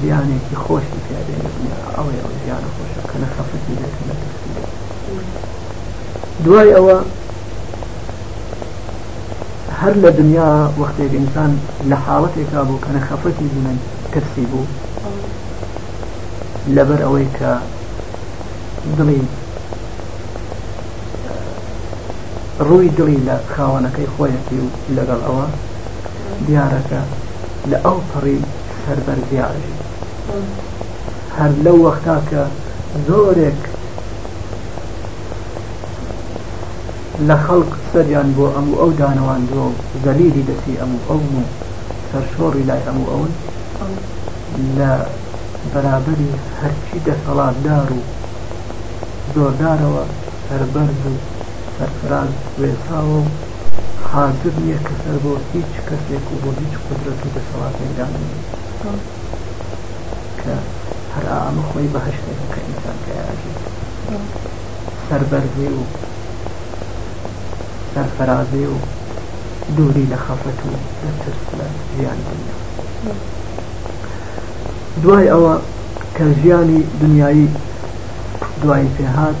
ژیانێکی خۆشی تیا بێ لە دونیا ئەوەیە ئەو ژیانە خۆشە کە نە خەفەتی بێت و نە ترسی بێت دوای ئەوە هەر لە دنیا وەختێک ئینسان لە حاڵەتێکا بوو کە نەخەفەتی بوونە ترسی بوو لەبەر ئەوەی کە دڵی ڕووی دڵی لە خاوەنەکەی خۆیەتی و لەگەڵ ئەوە دیارەکە لە ئەو پەڕی سەر بەر زیاڕیش بوو هەر لەو وەختا کە زۆرێک لە خەڵک سەریان بۆ ئەم و ئەو دانەواندووە و زەلیلی دەسی ئەم و ئەو و سەرشۆڕی لای ئەم و ئەون لە بەرابەری هەرچی دەسەڵاتدار و زۆردارەوە سەربەرز و سەرفراز وێساوە و حازر نیە کە سەر بۆ هیچ کەسێک و بۆ هیچ قودرەت و دەسەڵاتێک دانێم کە هەر ئامە خۆی بەهەشتێکە کە ئینسان تیایا ئەژیت سەربەرزی و سەرفەرازی و دووری لە خەفەت و لە ترس لە ژیانی دنیا دوای ئەوە کە ژیانی دنیایی دوایی پێهات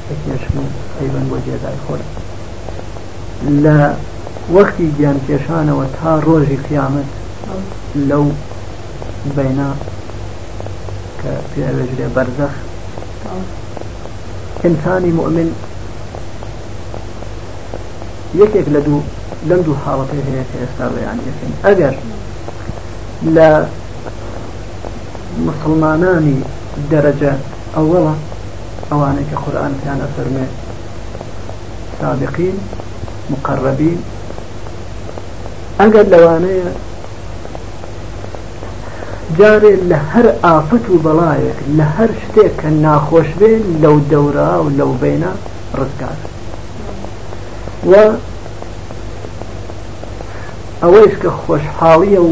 کێشم و ئەیبەن بۆ جێگای خۆی لە وەختی گیان کێشانەوە تا ڕۆژی قیامەت لەو بینە کە پێوێژرێ بەرزەخ ئینسانی مؤمن یەکێک لە دوو لەم دوو حاڵەتی هەیە کە ئێستا بەیان یەکەین ئەگەر لە مسلمانانی دەرەجە ئەوەڵە ئەوانەی کە قورئان پێیان ئەفەرموێ سابقین مقربین ئەگەر لەوانەیە جارێ لە هەر ئافەت و بەڵایەک لە هەر شتێک کە ناخۆش بێ لەو دەورا و لەو بینە ڕزگار و ئەوەیش کە خۆشحاڵیە و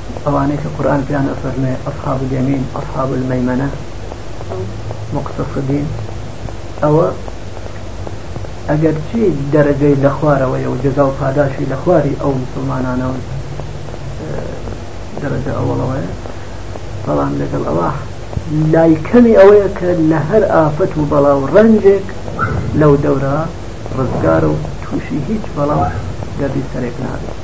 ئەوانەی کە قورئان پێیان ئەفەرمێ اصحاب الیمین اصحاب المیمنە مقتصدین ئەوە ئەگەر چی دەرەجەی لە خوارەوەی و جەزا و پاداشی لە خواری ئەو مسلمانانەوە دەرەجە ئەوڵەوەیە بەڵام لەگەڵ ئەوە لای کەمی ئەوەیە کە لە هەر ئافەت و بەڵا و ڕەنجێک لەو دەورە ڕزگار و تووشی هیچ بەڵام دەردی سەرێک نابێت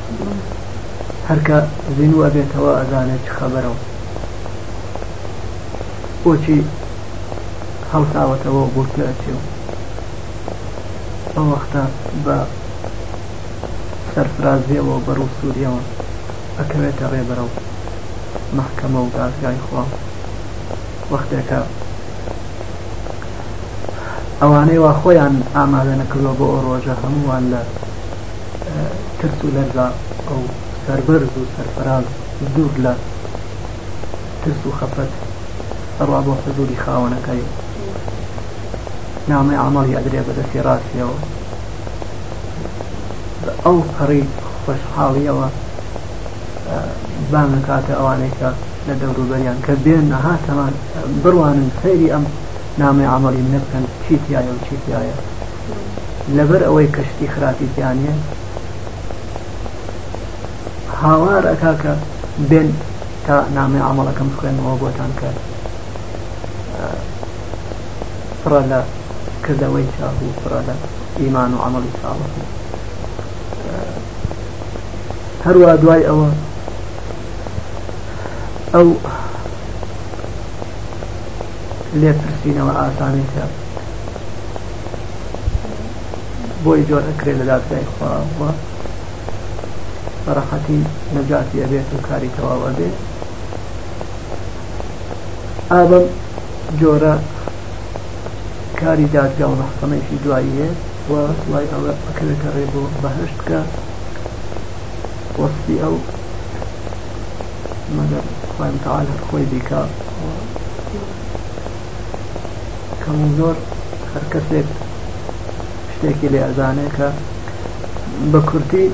هەرکە زینوو ئەبێتەوە ئەزانێ چ خەبەرە و بۆچی هەڵساوەتەوە و بۆ کوێ ئەچێ و ئەو وەختە بە سەرفرازییەوە و بەڕوو سوورییەوە ئەکەوێتە ڕێ بەرەو مەحکەمە و دادگای خوا و وەختێکە ئەوانەی وا خۆیان ئامادە نەکردووە بۆ ئەو ڕۆژە هەمووان لە ترس و لەرزا و سەربەرز و سەرفراز دوور لە ترس و خەفەت ئەڕوا بۆ حزوری خاوەنەکەی و نامەی ئامەڵی ئەدرێ بە دەستی ڕاستیەوە ئەو پەڕی خۆشحاڵیەوە بانگە کاتە ئەوانەی کە لە دەوروبەریان کە بێن نەها تەمان بڕوانن سەیری ئەم نامەی ئامەڵی منە بکەن چیتیایە و چیتیایە لەبەر ئەوەی کە شتی خراپی تیا نیە هاوار ئەکا کە بێن تا نامەی ئامەڵەکەم بخوێنەوە بۆتان کە پڕە لە کردەوەی چاک و پڕە لە ئیمان و عملی ساڵح هەروە دوای ئەوە ئەو لێپرسینەوە ئاسانن کە بۆی جۆر ئەکرێت لە دادگای خوا و بە ڕەحەتی نەجاتی ئەبێت و کاری تەواو ئەبێت ئابم جۆرە کاری دادگا و مەحکەمەیشی دوایی هەیە و دوای ئەوە ئەکەوێتە ڕێ بۆ بەهشت کە وەسفی ئەو مەگەر خوای متعال هەر خۆی بیکا کەم و زۆر هەر کەسێک شتێکی لێ ئەزانێ کە بە کورتی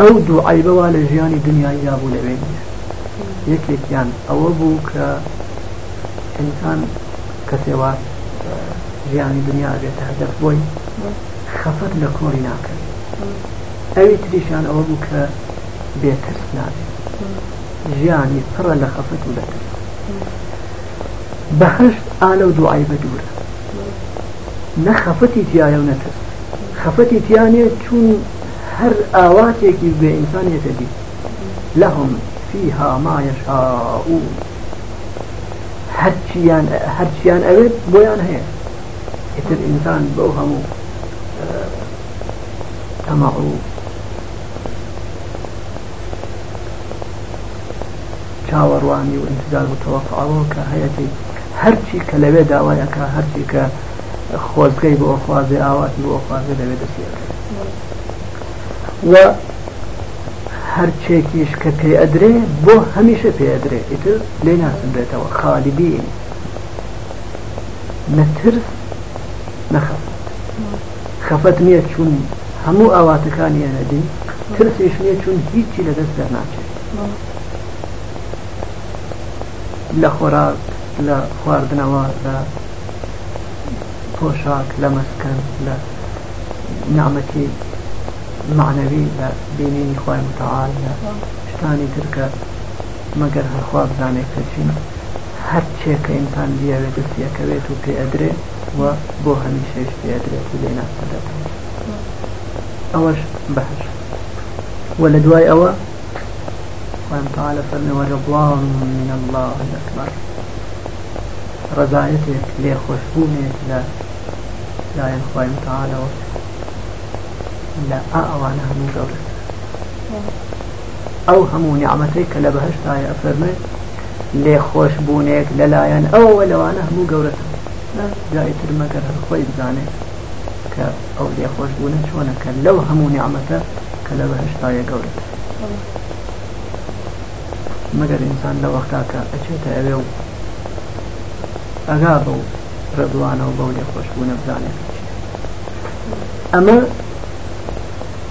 ئەو دوو عیبەوە لە ژیانی دنیای یابوو لەوێ نیە یەکێکیان ئەوە بوو کە ئینسان کەسێوا ژیانی دنیا بێتە هەدەف بۆی خەفەت لە کۆڵی ناکەوێت ئەوی تریشان ئەوە بوو کە بێکەس نابێت ژیانی پڕە لە خەفەت و لە ترس بەهشت ئالە و دوعای بە دوورە نە خەفەتی تایە و نەترس خەفەتی تیانە چون هەر ئاواتێکی بێ ئینسانێتە دی لەهم فیها ما یشاءون هەرچیان هەرچیان ئەوێت بۆیان هەیە ئیتر ئینسان بەو هەموو تەماع و چاوەڕوانی و انتظار و توقعەوە کە هەیەتی هەرچی کە لەوێ داوای ئەکا هەرچی کە خۆزگەی بۆ خوازێ ئاواتی بۆ خوازێ لەوێ دەستی ئەکرد و هەرچێکیش کە پێ ئەدرێ بۆ هەمیشە پێ ئەدرێ ئیتر لێ ناسنرێتەوە خالیدین نەترس نەخەفەت خەفەت نیە چون هەموو ئاواتەکانیان ئەدەی ترسیش نیە چون هیچی لە دەست دەرناچێت لە خۆراک لە خواردنەوە لە پۆشاک لە مەسکەن لە نعمەتی معنەوی لە بینینی خوای متعال لە شتانی ترکە مەگەر هەرخوا بزانێت کە چین هەرچێکە ئینسان بیاوێت دەستیەکەوێت و پێ ئەدرێت و بۆ هەمیشەیش پێ ئەدرێت و لێی ناچێت دەربکەوێت ئەوەش بەهەشت وە لە دوای ئەوە خوای متعالە فەرمی وەرەبوان من الله ئەکبر ڕەزایەتێک لێ خۆشبوونێک لە لایەن خوای متعالەوە لە ئا ئەوانە هەموو گەورەترە ئەو هەموو نیعمەتەی کە لە بەهەشتایە ئەفەرمێ لێخۆش بوونێک لەلایەن ئەوەوە لەوانە هەموو گەورەترە نا جا ئیتر مەگەر هەر خۆی بزانێ کە ئەو لێخۆش بوونە چۆنە کە لەو هەموو نیعمەتە کە لە بەهەشتایە گەورەترە مەگەر ئینسان لە وەختا کە ئەچێتە ئەوێ و ئەگا بەو ڕێدوانەوە بەو لێخۆش بوونە بزانێ کە چیە ئەمە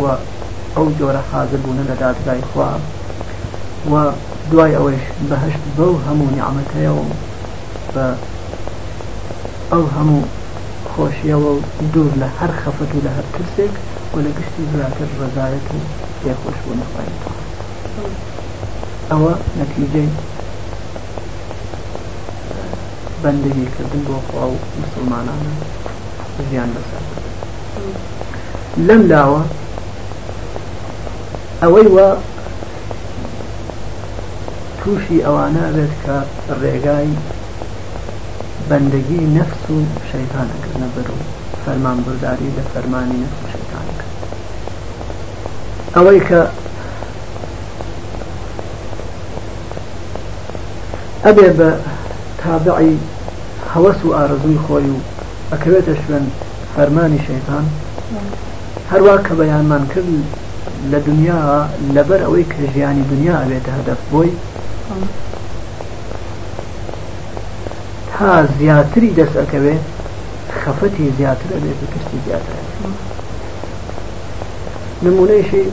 و ئەو جۆرە حازر بوونە لە دادگای خوا و دوای ئەوەیش بەهەشت بەو هەموو نیعمەتەیە و بە ئەو هەموو خۆشیەوە و دوور لە هەر خەفەت و لە هەر ترسێک و لە گشتی زیاتر ڕەزایەت و پێخۆش بوونی خوای متعال ئەوە نەتیجەی بەندەگی کردن بۆ خوا و موسڵمانانە ژیان بەسەر بردن لەم لاوە ئەوەی وا تووشی ئەوانە ئەبێت کە ڕێگای بەندەگی نەفس و شەیتان ئەگرنە بەر و فەرمانبرداری لە فەرمانی نەفس و شەیتان ئەکەن ئەوەی کە ئەبێ بە تابعی هەوەس و ئارەزووی خۆی و ئەکەوێتە شوێن فەرمانی شەیتان هەروا کە بەیانمان کرد لە دنیا لەبەر ئەوەی کە ژیانی دنیا ئەبێتە هەدەف بۆی تا زیاتری دەست ئەکەوێت خەفەتی زیاتر ئەبێت و ترسی زیاتر نمونەیشی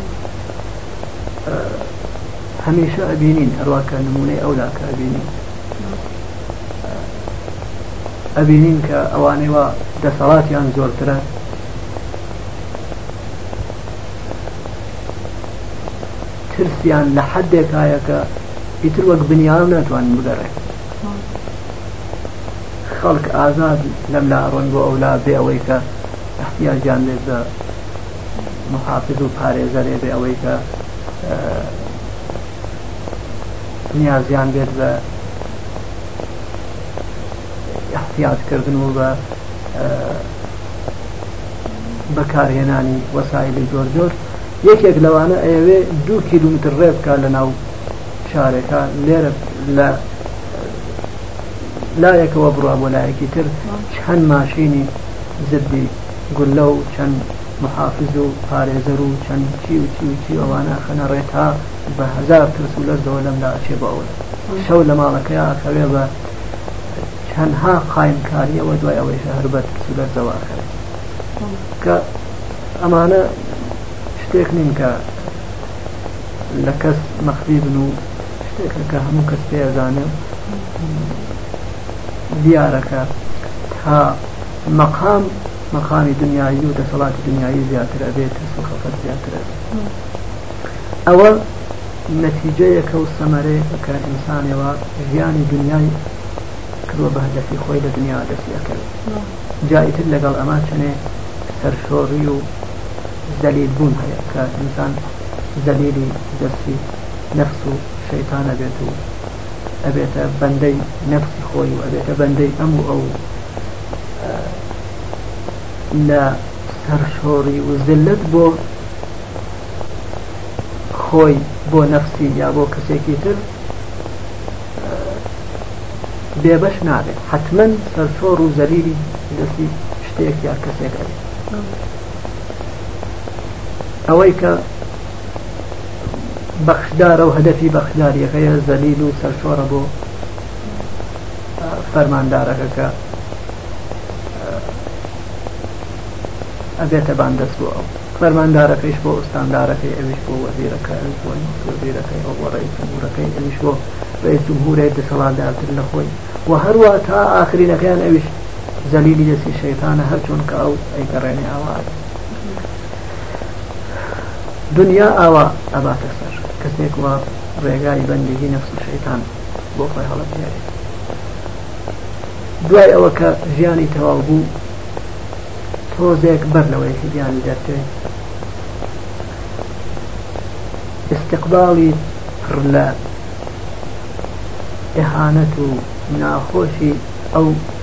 هەمیشە ئەبینین هەرواکە نمونەی ئەولاکە ئەبینین ئەبینین کە ئەوانەی وا دەسەڵاتیان زۆرترە ترسیان لە حدێک هایە کە ئیتر وەک بنیاو ناتوانن بگەڕێن خەڵک ئازاد لەم لا ڕۆن بۆ ئەولا بێ ئەوەی کە احتیاجیان بێت بە محافظ و پارێزەرێ بێ ئەوەی کە نیازیان بێت بە احتیاجکردن و بە بەکارهێنانی وەسایلی زۆر زۆر یەکێک لەوانە ئەوێ دوو کیلومتر ڕێ بکە لە ناو شارێکە لێرە لە لایەکەوە بڕوا بۆ لایەکی تر چەند ماشینی زدی گولە و چەند محافز و پارێزەر و چەند چی و چی و چی و ئەوانە ئەخەنە ڕێ تا بە هەزار ترس و لەرزەوە لەملا ئەچێ بۆ ئەوەی شەو لە ماڵەکەیا ئەخەوێ بە چەنها قایمکاریەوە دوای ئەوەیشە هەر بە ترس و لەرزەوە ئەخەوێ کە ئەمانە شتێک نین کە لە کەس مەخفی بن و شتێکە کە هەموو کەس پێ ئەزانێ و دیارەکە تا مەقام مەقامی دنیایی و دەسەڵاتی دنیایی زیاتر ئەبێت ترس و خەفەت زیاتر ئەبێت ئەوە نەتیجەیەکە و سەمەرەیەکە کە ئینسانێوە ژیانی دنیای کردوە بە هەدەفی خۆی لە دنیا دەستی ئەکەوێت جا ئیتر لەگەڵ ئەمە چەنێ سەرشۆڕی و زەلیل بوون هەیە کە ئینسان زەلیلی دەستی نەفس و شەیتان ئەبێت و ئەبێتە بەندەی نەفسی خۆی و ئەبێتە بەندەی ئەم و ئەو لە سەرشۆڕی و زلت بۆ خۆی بۆ نەفسی یا بۆ کەسێکی تر بێبەش نابێت حتمما سەرشۆڕ و زەلیلی دەستی شتێک یا کەسێک ئەبێت ئەوەی کە بەخشدارە و هەدەفی بەخشداریەکەیە زەلیل و سەرشۆڕە بۆ فەرماندارەکە کە ئەبێتە باندەست بۆ ئەو فەرماندارەکەیش بۆ ئوستاندارەکەی ئەویش بۆ وەزیرەکە ئەویش بۆ وەزیرەکەی ئەو بۆ ڕێی جمهورەکەی ئەویش بۆ ڕێی جمهورەی دەسەڵاتدارتر لە خۆی و هەروە تا ئاخرینەکەیان ئەویش زەلیلی دەستی شەیتانە هەرچۆن کە ئەو ئەیگەڕێنێ ئاوا ئەبێت دونیا ئاوا ئەباتە سەر کەسێک وا ڕێگای بەندگی نەفس و شەیتان بۆ خۆی هەڵەبژێرێ دوای ئەوە کە ژیانی تەواو بوو تۆزێک بەر لەوەی کە گیانی دەرچێت استقباڵی پڕ لە ئەهانەت و ناخۆشی ئەو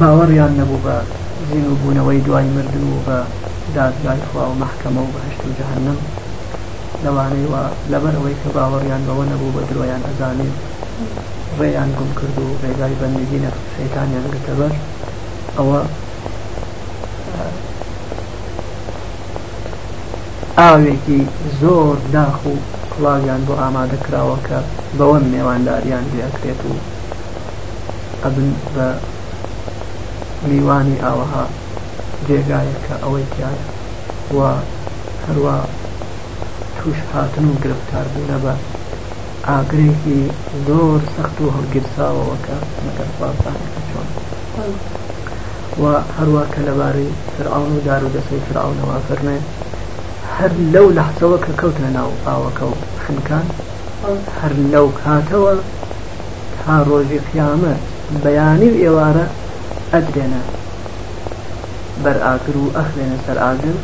باوەڕیان نەبوو بە زین و بوونەوەی دوای مردن و بە دادگای خوا و مەحکەمە و بەهەشت و جەهەنەم لەوانەی وا لەبەرئەوەی کە باوەڕیان بەوە نەبوو بە درۆیان ئەزانێ ڕێیان گوم کرد و ڕێگای بەندگی نەفس و شەیتانیان گرتە بەر ئەوە ئاوێکی زۆر داخ و کڵاویان بۆ ئامادە کراوە کە بەوە مێوانداریان لێ ئەکرێت و ئەبن بە میوانی ئاوەها جێگایەک کە ئەوەی تیایە و هەروا توش هاتن و گرفتار بونە بە ئاگرێکی زۆر سەخت و هەڵگیرساوەوە کە مەگەر خوا بزانێ کە چۆن و هەروا کە لەبارەی فرعون و دار و دەسەی فرعونەوە فەرمێ هەر لەو لەحسەوە کە کەوتە ناو ئاوەکە و خنکان هەر لەو کاتەوە تا ڕۆژی قیامەت بەیانی و ئێوارە ئەدرێنە بەر ئاگر و ئەخرێنە سەر ئاگر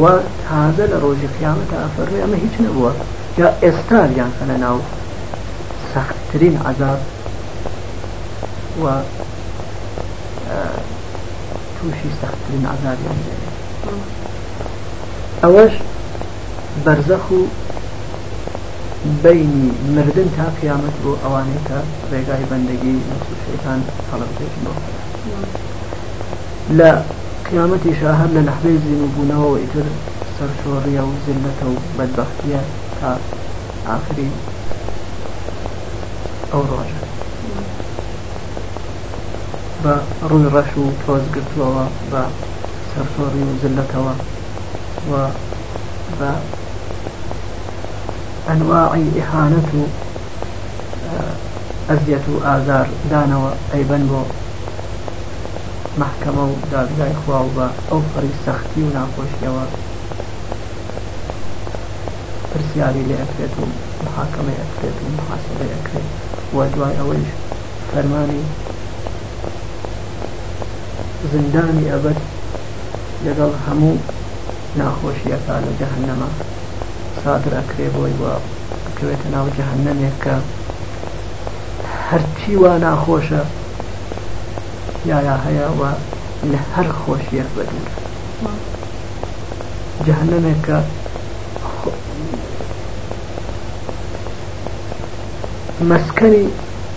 و تازە لە ڕۆژی قیامەتە ئەفەرمی ئەمە هیچ نەبووە یا ئێستا بیان خەنە ناو سەختترین عذاب و تووشی سەختترین عذابیان بێنێ ئەوەش بەرزەخ و بەینی مردن تا قیامەت بۆ ئەوانەی کە ڕێگای بەندەگی نەفس و شەیتان هەڵەبجێژن بۆ لە قیامەتیشا هەر لە لەحزەی زیندووبوونەوەوە ئیتر سەرشۆڕیە و زلەتە و بەدبەختیە تا ئاخری ئەو ڕۆژە بە ڕووی ڕەش و تۆز گرتووەوە بە سەرشۆڕی و زلەتەوە و بە ئەنواعی ئیهانەت و ئەزیەت و ئازار دانەوە ئەیبەن بۆ مەحکەمە و دادگای خوا و بە ئەو پەڕی سەختی و ناخۆشیەوە پرسیاری لێ ئەکرێت و محاکەمەی ئەکرێت و محاسەبەی ئەکرێت و دوای ئەوەیش فەرمانی زیندانی ئەبەد لەگەڵ هەموو ناخۆشیەکا لە جەهەنەما ساتر ئەکرێ بۆی و ئەکەوێتە ناو جەهەنەمێک کە هەرچی وا ناخۆشە تیایا هەیە و لە هەر خۆشیەک بە دوورە جەهەنەمێک کە مەسکەنی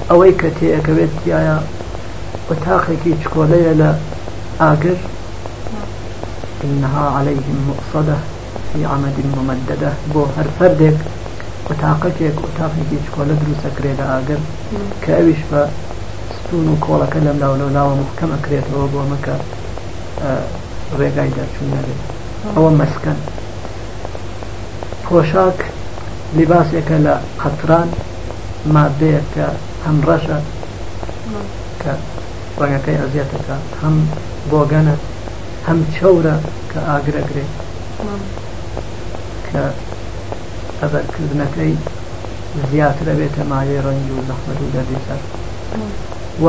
ئەوەی کە تێئەکەوێت تیایە ئۆتاقێکی چکۆلەیە لە ئاگر انها علیهم موقصدە فی عمد ممددە بۆ هەر فەردێک ئۆتاقەکێک ئۆتاقێکی چکۆلە دروست ئەکرێ لە ئاگر کە ئەویش بە ستون و کۆڵەکە لەم لاو لەو لاوە محکەم ئەکرێتەوە بۆ ئەمە کە ڕێگای دەرچون نەبێت ئەوە مەسکەن پۆشاک لیباسێکە لە قەتران مادەیەک کە هەم ڕەشە کە ڕەنگەکەی ئەزیەتەکە هەم بۆگەنە هەم چەورە کە ئاگرەگرێ کە ئەبەرکردنەکەی زیاترە بێتە مایەی ڕەنج و زەحمەت و دەردی سەر و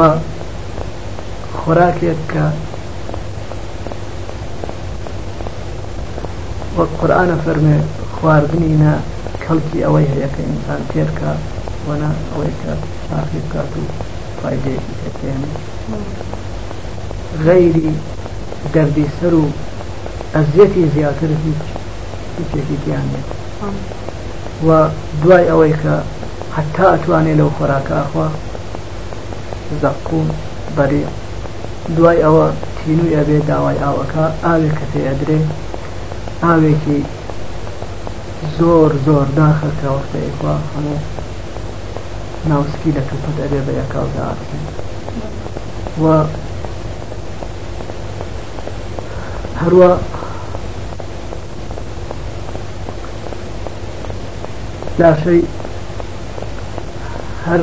خۆراکێک کە وەک قورئان ئەفەرموێ خواردنی نە کەڵکی ئەوەی هەیە کە ئینسان تێر کا و نە ئەوەی کە ساخی بکات و فایدەیەکی پێ بگەیەنێ غەیری دەردی سەر و ئەزیەتی زیاتر هیچ هیچێکی تیا نیە و دوای ئەوەی کە حتا ئەتوانێ لەو خۆراکە ئەخوا زەقوم بەریق دوای ئەوە تینووی ئەبێ داوای ئاو ئەکا ئاوێک کە پێی ئەدرێ ئاوێکی زۆر زۆر داخە کە وەختە ئیخوا هەموو ناوسکی لە کەپەت ئەبێ بە یەکاو داڕزێ و هەروە لاشەی هەر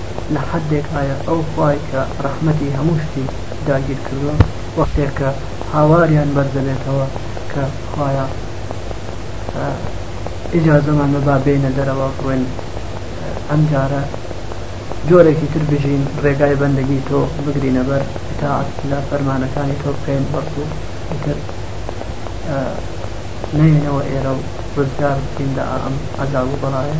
لە حەدێک ئایا ئەو خوای کە ڕەحمەتی هەموو شتێک داگیر کردووە وەختێک کە هاواریان بەرز دەبێتەوە کە خوایە ئیجازەمان بە با بێینە دەرەوە بڕۆین ئەم جارە جۆرێکی تر بژین ڕێگای بەندەگی تۆ بگرینە بەر ئیتاعەت لە فەرمانەکانی تۆ بکەین بەڵکو ئیتر نەیەینەوە ئێرە و ڕزگار بکەین لە ئەم عەزاب و بەڵایە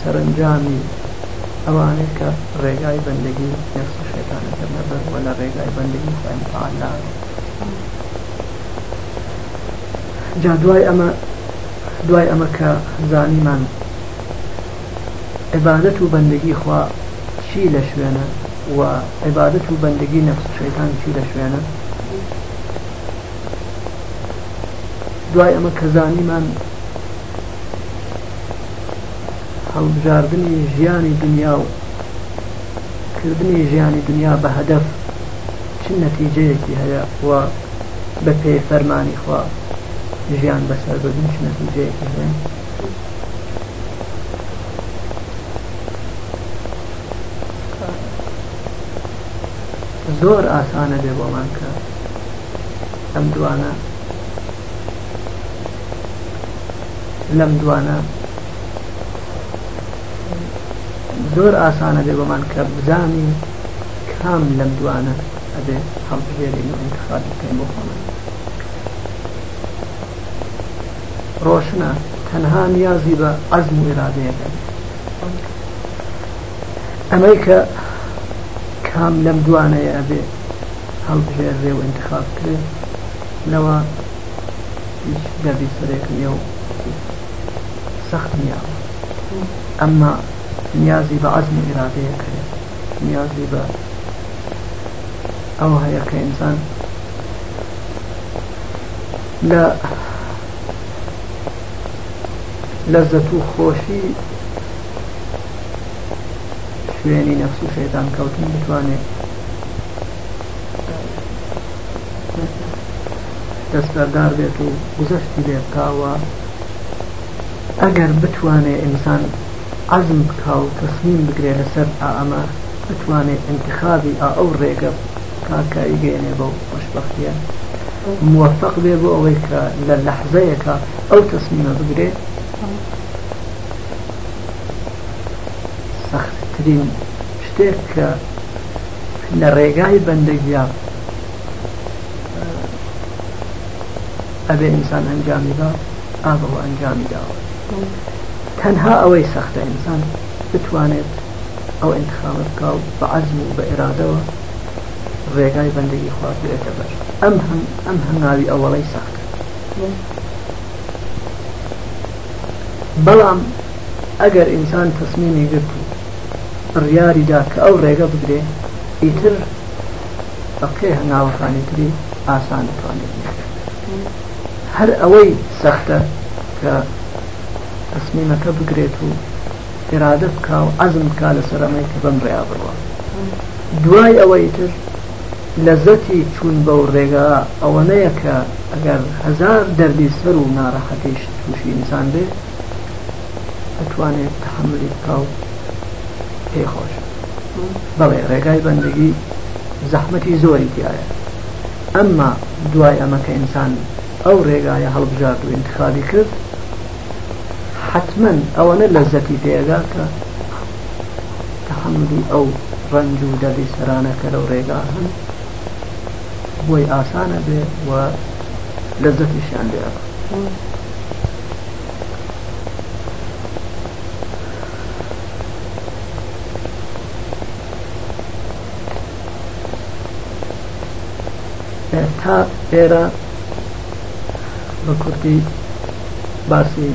سەرەنجامی ئەوانەی کە ڕێگای بەندەگی نەفس و شەیتان ئەگرنە بەر وە لە ڕێگای بەندەگی خوای متعال لابن جا دوای ئەمە دوای ئەمە کە زانیمان عبادەت و بەندەگی خوا چی لە شوێنە و عبادەت و بەندەگی نەفس و شەیتان چی لە شوێنە دوای ئەمە کە زانیمان هەڵبژاردنی ژیانی دونیا و کردنی ژیانی دونیا بە هەدەف چ نەتیجەیەکی هەیە و بە پێی فەرمانی خوا ژیان بەسەر بردن چ نەتیجەیەکی هەیە؟ زۆر ئاسانە بێ بۆمان کە ئەم دوانە لەم دوانە زۆر ئاسانە بێ بۆمان کە بزانین کام لەم دوانە ئەبێ هەڵبژێرین و انتخاب بکەین بۆ خۆمان ڕۆشنە تەنها نیازی بە عزم و ئرادەیەکە ئەمەی کە کام لەم دوانەیە ئەبێ هەڵبژێرێ و انتخاب کرێ لەوە هیچ گەردی سەرێک نیە و سەخت نیە ئەمما نیازی بە عەزم و ئیرادەیەک هەیە نیازی بە ئەوە هەیە کە ئینسان لە لەزەت و خۆشی شوێنی نەفس و شەیتان کەوتن بتوانێت دەستبەردار بێت و گوزەشتی لێ بکا و ئەگەر بتوانێ ئینسان عەزم بکا و تەسمیم بگرێ لەسەر ئا ئەمە بتوانێ ئینتخابی ئا ئەو ڕێگە بکا کە ئەیگەیەنێ بەو خۆشبەختیە موەفەق بێ بۆ ئەوەی کە لە لەحزەیەکا ئەو تەسمیمە بگرێ سەختترین شتێک کە لە ڕێگای بەندەگیا ئەبێ ئینسان ئەنجامی با ئاڤەوە ئەنجامی داوە تەنها ئەوەی سەختە ئینسان بتوانێت ئەو انتخابە بکە و بە عزم و بە ئێرادەوە ڕێگای بەندگی خواز بێتە بەر ئەم هەم ئەم هەنگاوی ئەوەڵی سەختە بەڵام ئەگەر ئینسان تەسمیمی گرت و بڕیاری دا کە ئەو ڕێگە بدرێ ئیتر بەقەی هەنگاوەکانی تری ئاسان دەتوانێ بنێ هەر ئەوەی سەختە کە تەسمیمەکە بگرێت و ئێرادە بکا و عەزم بکا لەسەر ئەمەی کە بەم ڕێیا بڕوە دوای ئەوەی تر لەزەتی چوون بەو ڕێگا ئەوەنەیە کە ئەگەر هەزار دەردی سەر و ناڕەحەتیش تووشی ئینسان بێ ئەتوانێ تەحەمولی بکا و پێی خۆشە بەڵێ ڕێگای بەندگی زەحمەتی زۆری تایە ئەمما دوای ئەمە کە ئینسان ئەو ڕێگایە هەڵبژارد و ئینتخابی کرد حەتمەن ئەوەنە لەزەتی پێگا کە تەحەمولی ئەو ڕەنج و دەردی سەرانە کە لەو ڕێگا هەن بۆی ئاسانە بێ و لەزەتیشیان لێ ئەبا تا ئێرە بە کوردی باسی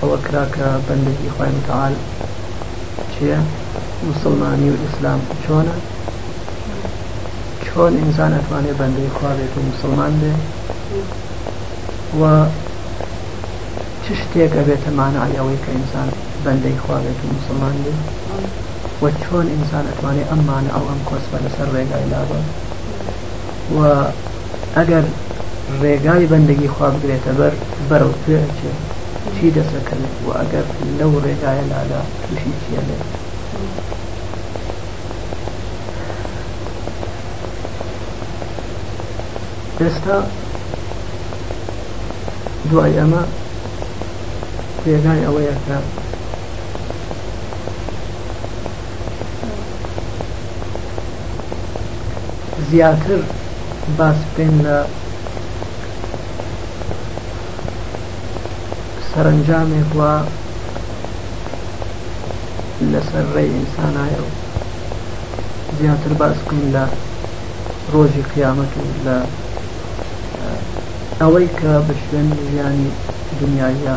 ئەوە کرا کە بەندێکی خی متعاال چییە مسلمانی و ئیسلام چۆنە چۆن ئینسان ئەتوانێت بەندەی خواێت و مسلمان بێ و چ شتێک ئەبێتە مانای ئەوەی کە ئینسان بەندەی خوا بێت و موسڵمان بێت و چۆن ئینسان ئەتوانێ ئەم ماناو و ئەم کۆسپە لەسەر ڕێگای لابا و ئەگەر ڕێگای بەندەگی خوا بگرێتە بەر بەرەو کوێ ئەچێ چی دەسەکەوێت و ئەگەر لەو ڕێگایە لادا تووشی چیە بێت ئێستا دوای ئەمە جێگای ئەوەیە کە زیاتر باس بکەین لە سەرنجامێک و لەسەر ڕێی ئینسانایە و زیاتر باس بکەین لە ڕۆژی قیامەت و لە ئەوەی کە بە شوێنی ژیانی دونیاییە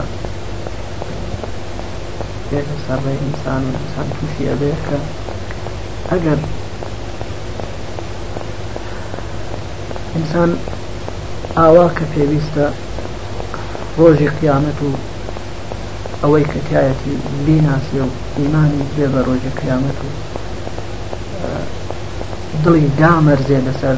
دێتە سەر ڕێی ئینسان و ئینسان توشی ئەبێ کە ئەگەر ئینسان ئاوا کە پێویستە ڕۆژی قیامەت و ئەوەی کە تایەتی بیناسێ و ئیمانی بێ بە ڕۆژی قیامەت و دڵی دامەرزێ لەسەر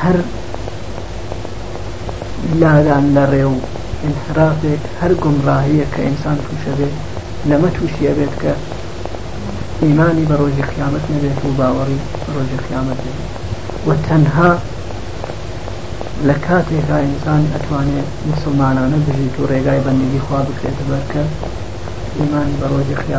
هەر لادان لە ڕێ و ئینحرافێک هەر گومڕاهیەک کە ئینسان توشە بێت لەمە توشی ئەبێت کە ئیمانی بە ڕۆژی قیامەت نەبێت و باوەڕی بە ڕۆژی قیامەت نەبێت و تەنها لە کاتێکا ئینسان ئەتوانێ مسلمانانە بژیت و ڕێگای بەندگی خوا بکرێتە بەر کە ئیمانی بە ڕۆژی خیا